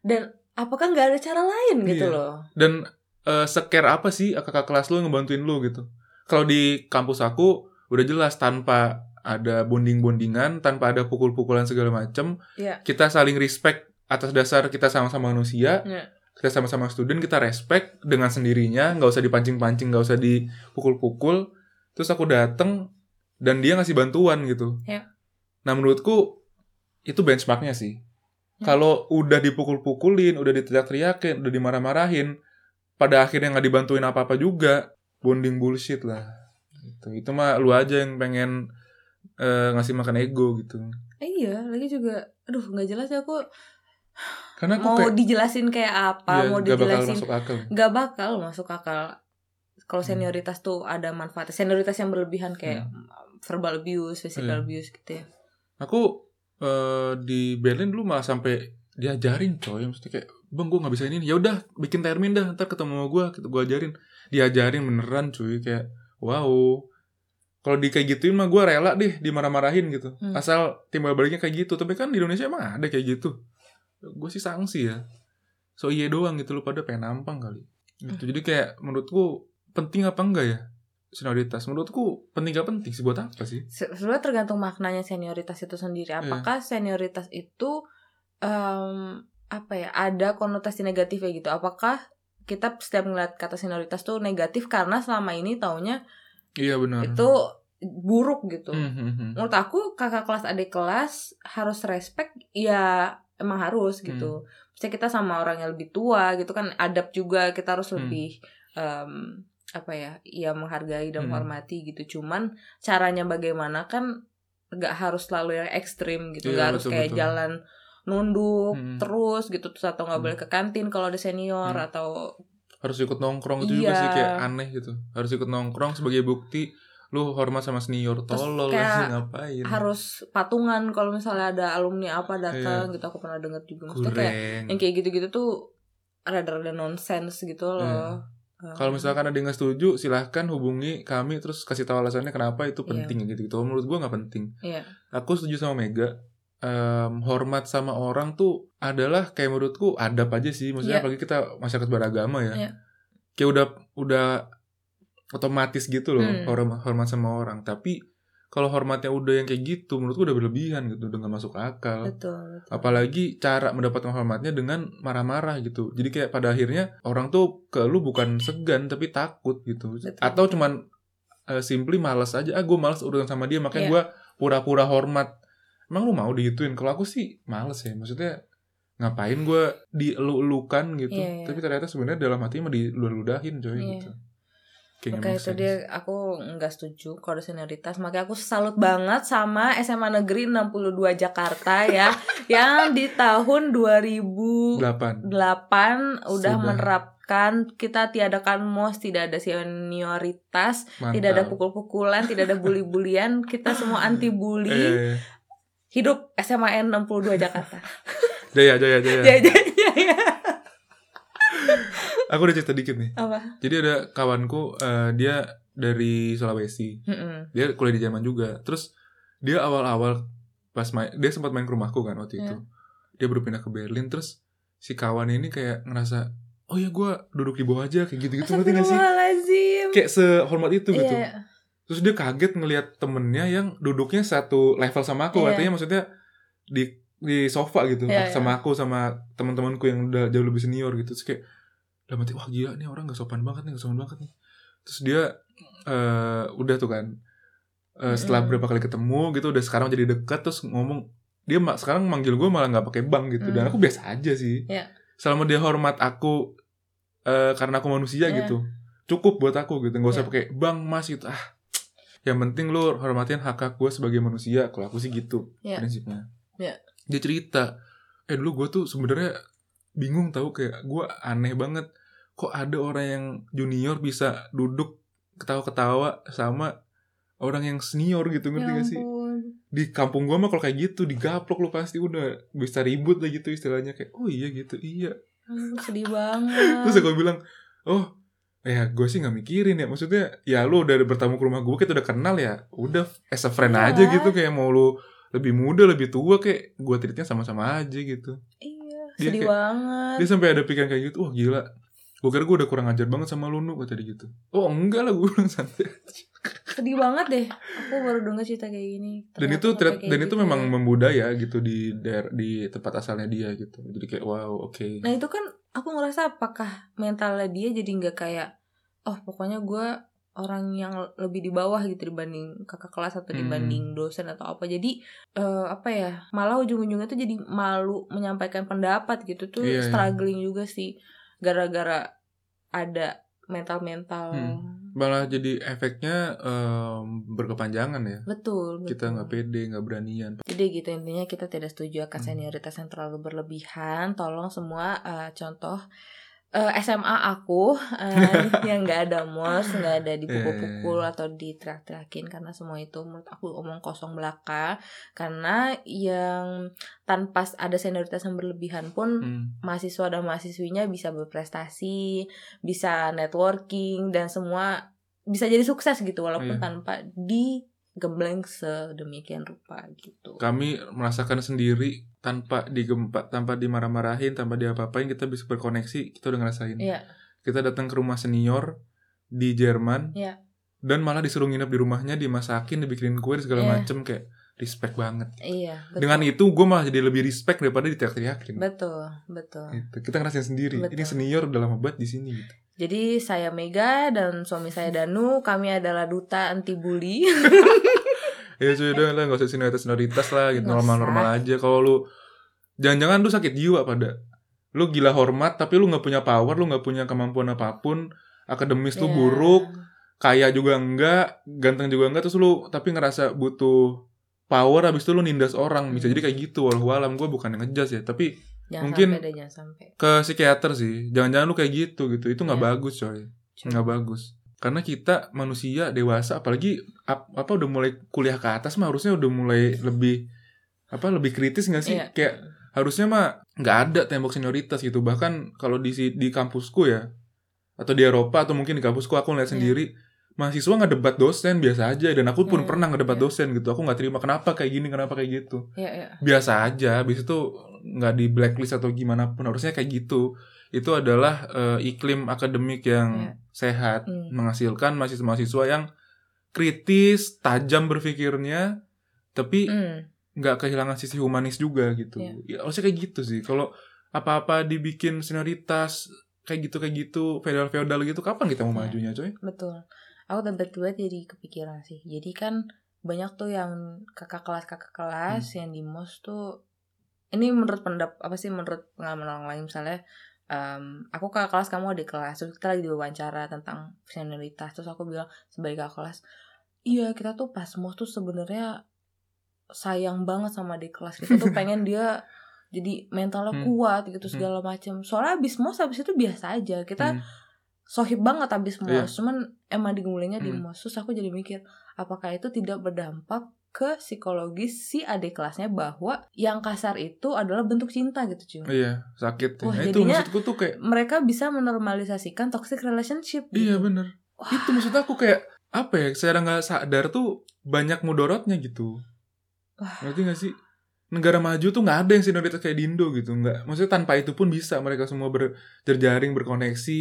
Dan apakah nggak ada cara lain gitu Iya. loh? dan eh, secare apa sih kakak kelas lu ngebantuin lu gitu kalau di kampus aku udah jelas tanpa ada bonding-bondingan tanpa ada pukul-pukulan segala macem Iya. kita saling respect atas dasar kita sama-sama manusia Iya. kita sama-sama student kita respect dengan sendirinya nggak usah dipancing-pancing nggak usah dipukul-pukul terus aku dateng dan dia ngasih bantuan gitu Iya. nah menurutku itu benchmarknya sih Ya. kalau udah dipukul-pukulin udah diteriak-teriakin udah dimarah-marahin pada akhirnya nggak dibantuin apa-apa juga bonding bullshit lah gitu. itu mah lu aja yang pengen eh, ngasih makan ego gitu Eh, iya, lagi juga, aduh nggak jelas ya aku karena aku mau kayak dijelasin kayak apa, ya, mau bakal dijelasin masuk akal nggak bakal masuk akal. Kalau Hmm. senioritas tuh ada manfaatnya. Senioritas yang berlebihan kayak verbal abuse, physical Iya. abuse gitu ya. aku eh, di Berlin dulu malah sampai diajarin coy maksudnya kayak bang gue nggak bisa ini ya udah bikin termin dah ntar ketemu sama gue gitu gue ajarin diajarin beneran cuy. Kayak wow. Kalau di kayak gituin mah gue rela deh dimarah-marahin gitu. Hmm. asal timbal baliknya kayak gitu. Tapi kan di Indonesia emang ada kayak gitu. Gue sih sanksi ya. So iya doang gitu lu pada pengen nampang kali. Gitu. Hmm. jadi kayak menurutku penting apa enggak ya? Senioritas. Menurutku penting gak penting sih? Buat apa sih? Se- Sebenarnya tergantung maknanya senioritas itu sendiri. Iya. Apakah senioritas itu em, apa ya ada konotasi negatifnya gitu? Apakah kita setiap ngeliat kata senioritas tuh negatif karena selama ini taunya iya benar itu buruk gitu. Hmm, hmm, menurut aku kakak kelas adik kelas harus respect ya emang harus gitu Misalnya kita sama orang yang lebih tua gitu kan adab juga kita harus Hmm. lebih em, apa ya ya menghargai dan Hmm. menghormati gitu cuman caranya bagaimana kan nggak harus selalu yang ekstrim gitu Iya, nggak harus betul, kayak betul. jalan nunduk Hmm. terus gitu terus atau nggak Hmm. boleh ke kantin kalau ada senior Hmm. atau harus ikut nongkrong itu juga Iya. sih kayak aneh gitu harus ikut nongkrong sebagai bukti lu hormat sama senior tolol sih ngapain harus patungan kalau misalnya ada alumni apa datang Iya. gitu aku pernah dengar juga maksudnya kayak yang kayak gitu-gitu tuh rada-rada nonsense gitu loh. Um, kalau misalkan ada yang nggak setuju silahkan hubungi kami terus kasih tahu alasannya kenapa itu Iya. penting gitu gitu menurut gua nggak penting Iya. aku setuju sama Mega Em, hormat sama orang tuh adalah kayak menurutku adab aja sih maksudnya Iya. apalagi kita masyarakat beragama ya Iya. kayak udah udah otomatis gitu loh Hmm. hormat hormat sama orang tapi kalau hormatnya udah yang kayak gitu menurutku udah berlebihan gitu udah gak masuk akal betul, betul. apalagi cara mendapatkan hormatnya dengan marah-marah gitu jadi kayak pada akhirnya orang tuh ke lu bukan segan tapi takut gitu Betul. atau cuman eh, simply malas aja ah gue malas urusan sama dia makanya Iya. gue pura-pura hormat emang lu mau digituin kalau aku sih males ya maksudnya ngapain gue dielu-elukan gitu Iya, iya. tapi ternyata sebenarnya dalam hati mah diludah-ludahin coy Iya. gitu Kayak Makanya make itu dia aku nggak setuju kalau senioritas. Makanya aku salut banget sama SMA Negeri 62 Jakarta ya [laughs] yang di tahun 2008 delapan udah Sudah. menerapkan kita tiadakan mos, tidak ada senioritas, mantap tidak ada pukul-pukulan, tidak ada bully-bulian, kita semua [laughs] anti bully. Eh, iya, iya. Hidup SMAN 62 Jakarta. [laughs] jaya jaya jaya Ya, ya, ya, ya. aku udah cerita dikit nih Apa? jadi ada kawanku eh, dia dari Sulawesi Mm-mm. dia kuliah di Jerman juga terus dia awal-awal pas main dia sempat main ke rumahku kan waktu itu Iya. dia baru pindah ke Berlin terus si kawan ini kayak ngerasa oh ya gue duduk di bawah aja kayak gitu-gitu ngerti gak sih kayak sehormat itu gitu Iya. Terus dia kaget ngelihat temennya yang duduknya satu level sama aku Iya. artinya maksudnya di di sofa gitu Iya, sama aku sama teman-temanku yang udah jauh lebih senior gitu terus kayak dalam hati wah gila nih orang gak sopan banget nih gak sopan banget nih terus dia eh udah tuh kan eh, setelah berapa kali ketemu gitu udah sekarang jadi dekat terus ngomong dia ma- sekarang manggil gue malah nggak pakai bang gitu dan Mm. aku biasa aja sih Iya. selama dia hormat aku eh, karena aku manusia Iya. gitu cukup buat aku gitu nggak usah Iya. pakai bang mas gitu ah yang penting lu hormatin hak hak gue sebagai manusia kalau aku sih gitu Iya. prinsipnya Iya. dia cerita eh dulu gue tuh sebenarnya bingung tahu kayak gue aneh banget kok ada orang yang junior bisa duduk ketawa-ketawa sama orang yang senior gitu ngerti Ya gak sih di kampung gua mah kalau kayak gitu digaplok lu pasti udah bisa ribut lah gitu istilahnya kayak oh iya gitu iya Ampun, sedih [laughs] banget. terus aku bilang oh ya gue sih nggak mikirin ya maksudnya ya lu udah bertamu ke rumah gue kita udah kenal ya udah as a friend Iya. aja gitu kayak mau lu lebih muda lebih tua kayak gue treatnya sama-sama aja gitu Iya, Dia sedih kayak- banget. dia sampai ada pikiran kayak gitu wah gila gue kira gue udah kurang ajar banget sama lu nu kata dia gitu oh enggak lah [laughs] gue bilang santai. Sedih banget deh. Aku baru denger cerita kayak gini. dan itu dan itu gitu memang ya. membudaya gitu di daer- di tempat asalnya dia gitu jadi kayak wow oke Nah itu kan aku ngerasa apakah mentalnya dia jadi nggak kayak oh pokoknya gue orang yang lebih di bawah gitu dibanding kakak kelas atau Hmm. dibanding dosen atau apa jadi eh, apa ya malah ujung-ujungnya tuh jadi malu menyampaikan pendapat gitu tuh Iya, iya. struggling juga sih gara-gara ada mental-mental Hmm. Malah jadi efeknya em, berkepanjangan ya betul kita betul. nggak pede nggak beranian Jadi gitu intinya kita tidak setuju akan senioritas yang terlalu berlebihan. Tolong semua eh, contoh eh, SMA aku eh, [laughs] yang nggak ada mos, nggak ada dipukul-pukul Iya. atau diteriak-teriakin karena semua itu menurut aku omong kosong belaka. Karena yang tanpa ada senioritas yang berlebihan pun Hmm. mahasiswa dan mahasiswinya bisa berprestasi, bisa networking dan semua bisa jadi sukses gitu walaupun Iya. tanpa digembleng sedemikian rupa gitu. kami merasakan sendiri tanpa digempa tanpa dimarah-marahin tanpa diapa-apain kita bisa berkoneksi kita udah ngerasain Iya. kita datang ke rumah senior di Jerman Iya. dan malah disuruh nginep di rumahnya dimasakin dibikinin kue segala Iya. macem kayak respect banget Iya, betul. dengan itu gue malah jadi lebih respect daripada diteriak-teriakin betul, betul. Gitu. kita ngerasain sendiri Betul. ini senior udah lama banget di sini gitu Jadi saya Mega dan suami saya Danu, kami adalah duta anti bully. [laughs] ya sudah lah nggak usah senioritas senioritas lah gitu Nggak normal normal aja kalau lu jangan-jangan lu sakit jiwa pada lu gila hormat tapi lu nggak punya power lu nggak punya kemampuan apa pun akademis lu Iya. buruk kaya juga enggak ganteng juga enggak terus lu tapi ngerasa butuh power habis itu lu nindas orang. Bisa jadi kayak gitu walau alam gue bukan yang ngejas ya tapi Jangan Mungkin- sampai deh, jangan sampai. ke psikiater sih. Jangan-jangan lu kayak gitu gitu. Itu nggak Iya. bagus coy. Nggak bagus. Karena kita manusia dewasa apalagi ap- apa udah mulai kuliah ke atas mah harusnya udah mulai lebih apa lebih kritis nggak sih? Iya. kayak harusnya mah nggak ada tembok senioritas gitu. Bahkan kalau di di kampusku ya atau di Eropa atau mungkin di kampusku aku ngeliat Iya. sendiri mahasiswa nggak debat dosen biasa aja dan aku pun Hmm, pernah ngedebat iya. dosen gitu aku nggak terima kenapa kayak gini kenapa kayak gitu Iya, iya. biasa aja habis itu nggak di blacklist atau gimana pun harusnya kayak gitu itu adalah eh, iklim akademik yang Iya. sehat Hmm. menghasilkan mahasiswa-mahasiswa yang kritis tajam berpikirnya tapi Hmm. nggak kehilangan sisi humanis juga gitu Iya. ya harusnya kayak gitu sih kalau apa-apa dibikin senioritas kayak gitu kayak gitu feodal feodal gitu kapan kita mau Iya. majunya coy Betul. Aku tiba-tiba jadi kepikiran sih. Jadi kan banyak tuh yang kakak kelas kakak kelas yang di mos tuh ini menurut pendap apa sih menurut pengalaman orang lain misalnya em, aku kakak kelas kamu adik kelas terus kita lagi diwawancara tentang senioritas terus aku bilang sebagai kakak kelas iya kita tuh pas mos tuh sebenarnya sayang banget sama adik kelas kita tuh [laughs] pengen dia jadi mentalnya Hmm. kuat gitu Hmm. segala macam soalnya abis mos abis itu biasa aja kita Hmm. Sohib banget abis mos Iya. cuman emang digemulinya di Hmm. mos terus aku jadi mikir apakah itu tidak berdampak ke psikologis si adik kelasnya bahwa yang kasar itu adalah bentuk cinta gitu cuy iya sakit Wah, nah, itu maksudku tuh kayak mereka bisa menormalisasikan toxic relationship gitu. Iya bener Wah. Itu maksud aku kayak Apa ya Secara nggak sadar tuh Banyak mudorotnya gitu Wah. Ngerti gak sih Negara maju tuh nggak ada yang senioritas kayak di Indo gitu nggak Maksudnya tanpa itu pun bisa Mereka semua berjerjaring Berkoneksi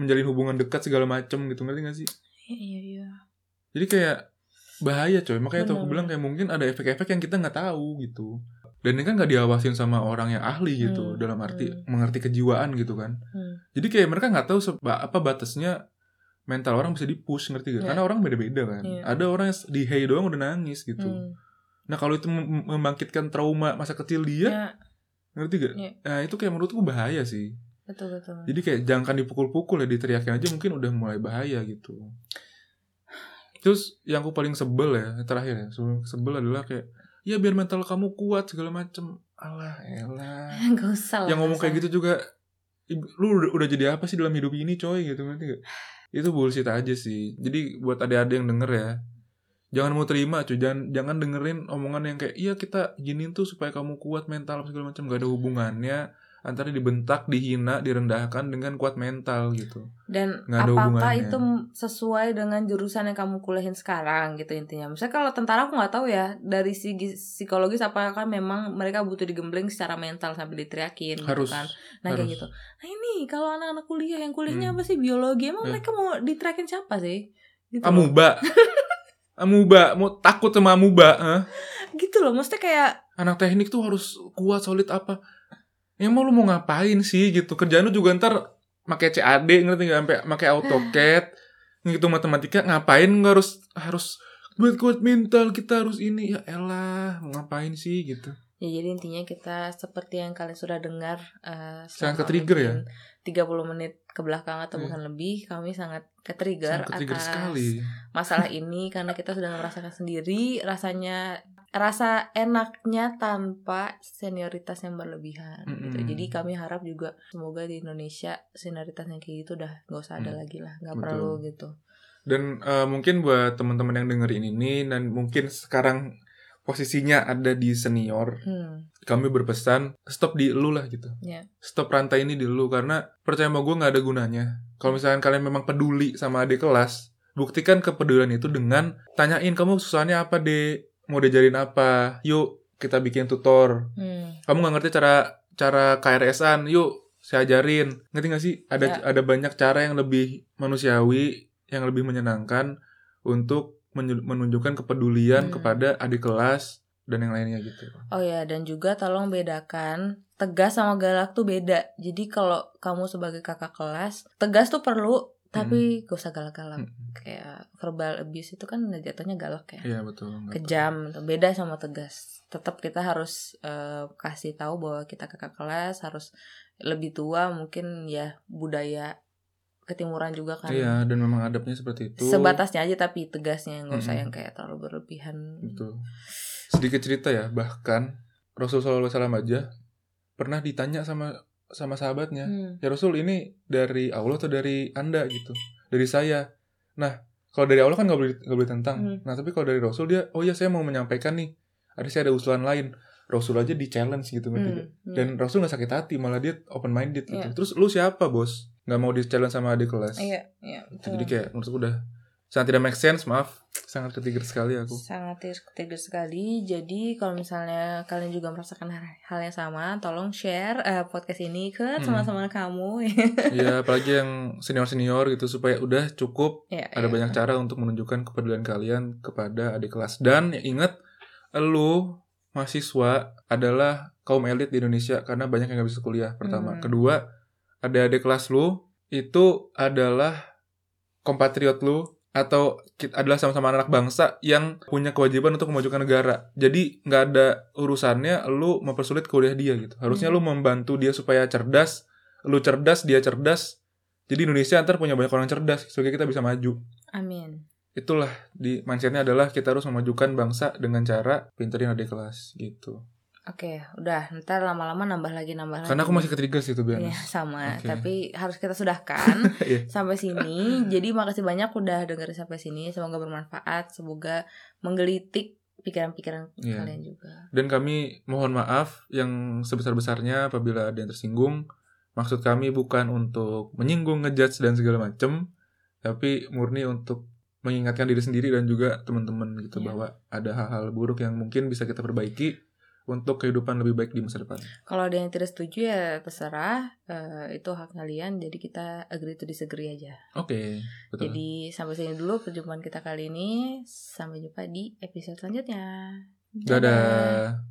Menjalin hubungan dekat segala macem gitu Ngerti gak sih Iya iya iya. Jadi kayak Bahaya coy Makanya tuh aku bilang kayak mungkin ada efek-efek yang kita nggak tahu gitu dan ini kan nggak diawasin sama orang yang ahli gitu Hmm, dalam arti hmm. mengerti kejiwaan gitu kan Hmm. jadi kayak mereka nggak tahu seba- apa batasnya mental orang bisa dipush ngerti gak? Iya. Karena orang beda-beda kan. Iya. Ada orang yang di hey doang udah nangis gitu. Hmm. Nah kalau itu mem- membangkitkan trauma masa kecil dia, Ya, ngerti gak? Iya. Nah itu kayak menurutku bahaya sih. betul betul. Jadi kayak jangan dipukul-pukul ya diteriakin aja mungkin udah mulai bahaya gitu. Terus yang aku paling sebel ya terakhir ya, sebel, adalah kayak ya biar mental kamu kuat segala macem. Alah, elah. [laughs] Gak usah yang ngomong kayak gitu juga "Ib- lu udah, udah jadi apa sih dalam hidup ini coy gitu ngerti gak? itu bullshit aja sih jadi buat adik-adik yang denger ya jangan mau terima cuy jangan jangan dengerin omongan yang kayak iya kita giniin tuh supaya kamu kuat mental segala macam gak ada hubungannya antara dibentak, dihina, direndahkan dengan kuat mental gitu. Dan Nggak ada apakah hubungannya. itu sesuai dengan jurusan yang kamu kuliahin sekarang gitu intinya. Misalnya kalau tentara aku nggak tahu ya dari segi psikologis apakah memang mereka butuh digembleng secara mental sampai diteriakin Harus, gitu kan. Nah kayak gitu. Nah ini kalau anak-anak kuliah yang kuliahnya Hmm. apa sih biologi emang Eh. mereka mau diteriakin siapa sih? Gitu. Amuba. [laughs] amuba, mau takut sama amuba, eh? Gitu loh maksudnya kayak Anak teknik tuh harus kuat solid apa? Yang mau lu mau ngapain sih gitu? Kerjaan lu juga ntar pakai CAD ngerti nggak sampai pakai AutoCAD [sighs] ngitung matematika ngapain nggak harus harus buat kuat mental kita harus ini ya elah mau ngapain sih gitu Ya jadi intinya kita seperti yang kalian sudah dengar uh, Sangat selama ke-trigger ya? mungkin 30 menit ke belakang atau Iya. bahkan lebih kami sangat ke-trigger sangat atas sekali masalah [laughs] ini karena kita sudah merasakan sendiri rasanya rasa enaknya tanpa senioritas yang berlebihan gitu. Mm-mm. Jadi kami harap juga semoga di Indonesia senioritas yang kayak gitu udah nggak usah ada Mm. lagi lah, nggak perlu gitu. dan eh, mungkin buat teman-teman yang dengerin ini dan mungkin sekarang posisinya ada di senior Hmm. Kami berpesan stop di lu lah gitu. Iya. stop rantai ini di lu karena percaya sama gue nggak ada gunanya. Kalau misalkan kalian memang peduli sama adik kelas buktikan kepedulian itu dengan tanyain kamu susahnya apa deh mau diajarin apa? Yuk kita bikin tutor. Hmm. kamu nggak ngerti cara cara KRS-an yuk saya ajarin. Ngerti nggak sih? Ada Ya. ada banyak cara yang lebih manusiawi yang lebih menyenangkan untuk menunjukkan kepedulian Hmm. kepada adik kelas dan yang lainnya gitu Oh ya, dan juga tolong bedakan tegas sama galak tuh beda. Jadi kalau kamu sebagai kakak kelas, tegas tuh perlu, tapi gak usah galak-galak. Hmm. Kayak verbal abuse itu kan jatuhnya galak ya. iya betul Kejam, beda sama tegas. Tetap kita harus eh, kasih tahu bahwa kita kakak kelas harus lebih tua, mungkin ya budaya ketimuran juga kan. Iya, dan memang adabnya seperti itu. Sebatasnya aja tapi tegasnya nggak usah Mm-mm. yang kayak terlalu berlebihan. Betul. Sedikit cerita ya, bahkan Rasul SAW aja pernah ditanya sama sama sahabatnya, Hmm. ya Rasul ini dari Allah atau dari anda gitu, dari saya. Nah, kalau dari Allah kan nggak boleh nggak boleh tentang. Hmm. Nah, tapi kalau dari Rasul dia, oh ya saya mau menyampaikan nih, ada saya ada usulan lain. Rasul aja di challenge gitu? Hmm, hmm. Dan Rasul nggak sakit hati, malah dia open minded gitu. Iya. Terus lu siapa bos? Nggak mau di challenge sama adik kelas? Iya, iya. Itu Jadi kayak menurutku udah sangat tidak make sense, maaf. Sangat ketrigger sekali aku. sangat trigger sekali. Jadi kalau misalnya kalian juga merasakan hal yang sama, tolong share eh, podcast ini ke Hmm. teman-teman kamu. [laughs] Iya, apalagi yang senior-senior gitu supaya udah cukup ya, ada ya. banyak cara untuk menunjukkan kepedulian kalian kepada adik kelas dan ya ingat lu mahasiswa adalah kaum elit di Indonesia karena banyak yang gak bisa kuliah pertama. Hmm. Kedua, adik-adik kelas lu itu adalah kompatriot lu atau kit- adalah sama-sama anak bangsa yang punya kewajiban untuk memajukan negara. Jadi nggak ada urusannya lu mempersulit kuliah dia gitu. Harusnya Hmm. lu membantu dia supaya cerdas, lu cerdas, dia cerdas. Jadi Indonesia ntar punya banyak orang cerdas, sehingga kita bisa maju. Amin. Itulah di mindsetnya adalah kita harus memajukan bangsa dengan cara pinterin adik kelas gitu. Oke, udah. Ntar lama-lama nambah lagi nambah Karena aku lagi. masih ketrigger sih tuh Iya, Bianas. sama. Oke. Tapi harus kita sudahkan [laughs] Iya. sampai sini. Jadi makasih banyak udah dengerin sampai sini. Semoga bermanfaat. Semoga menggelitik pikiran-pikiran Iya. kalian juga. Dan kami mohon maaf yang sebesar-besarnya apabila ada yang tersinggung. Maksud kami bukan untuk menyinggung, ngejudge dan segala macem, tapi murni untuk mengingatkan diri sendiri dan juga teman-teman gitu Iya. bahwa ada hal-hal buruk yang mungkin bisa kita perbaiki untuk kehidupan lebih baik di masa depan. Kalau ada yang tidak setuju ya terserah. Eh, itu hak kalian. Jadi kita agree to disagree aja. Oke, betul. Jadi sampai sini dulu perjumpaan kita kali ini. Sampai jumpa di episode selanjutnya. Dadah.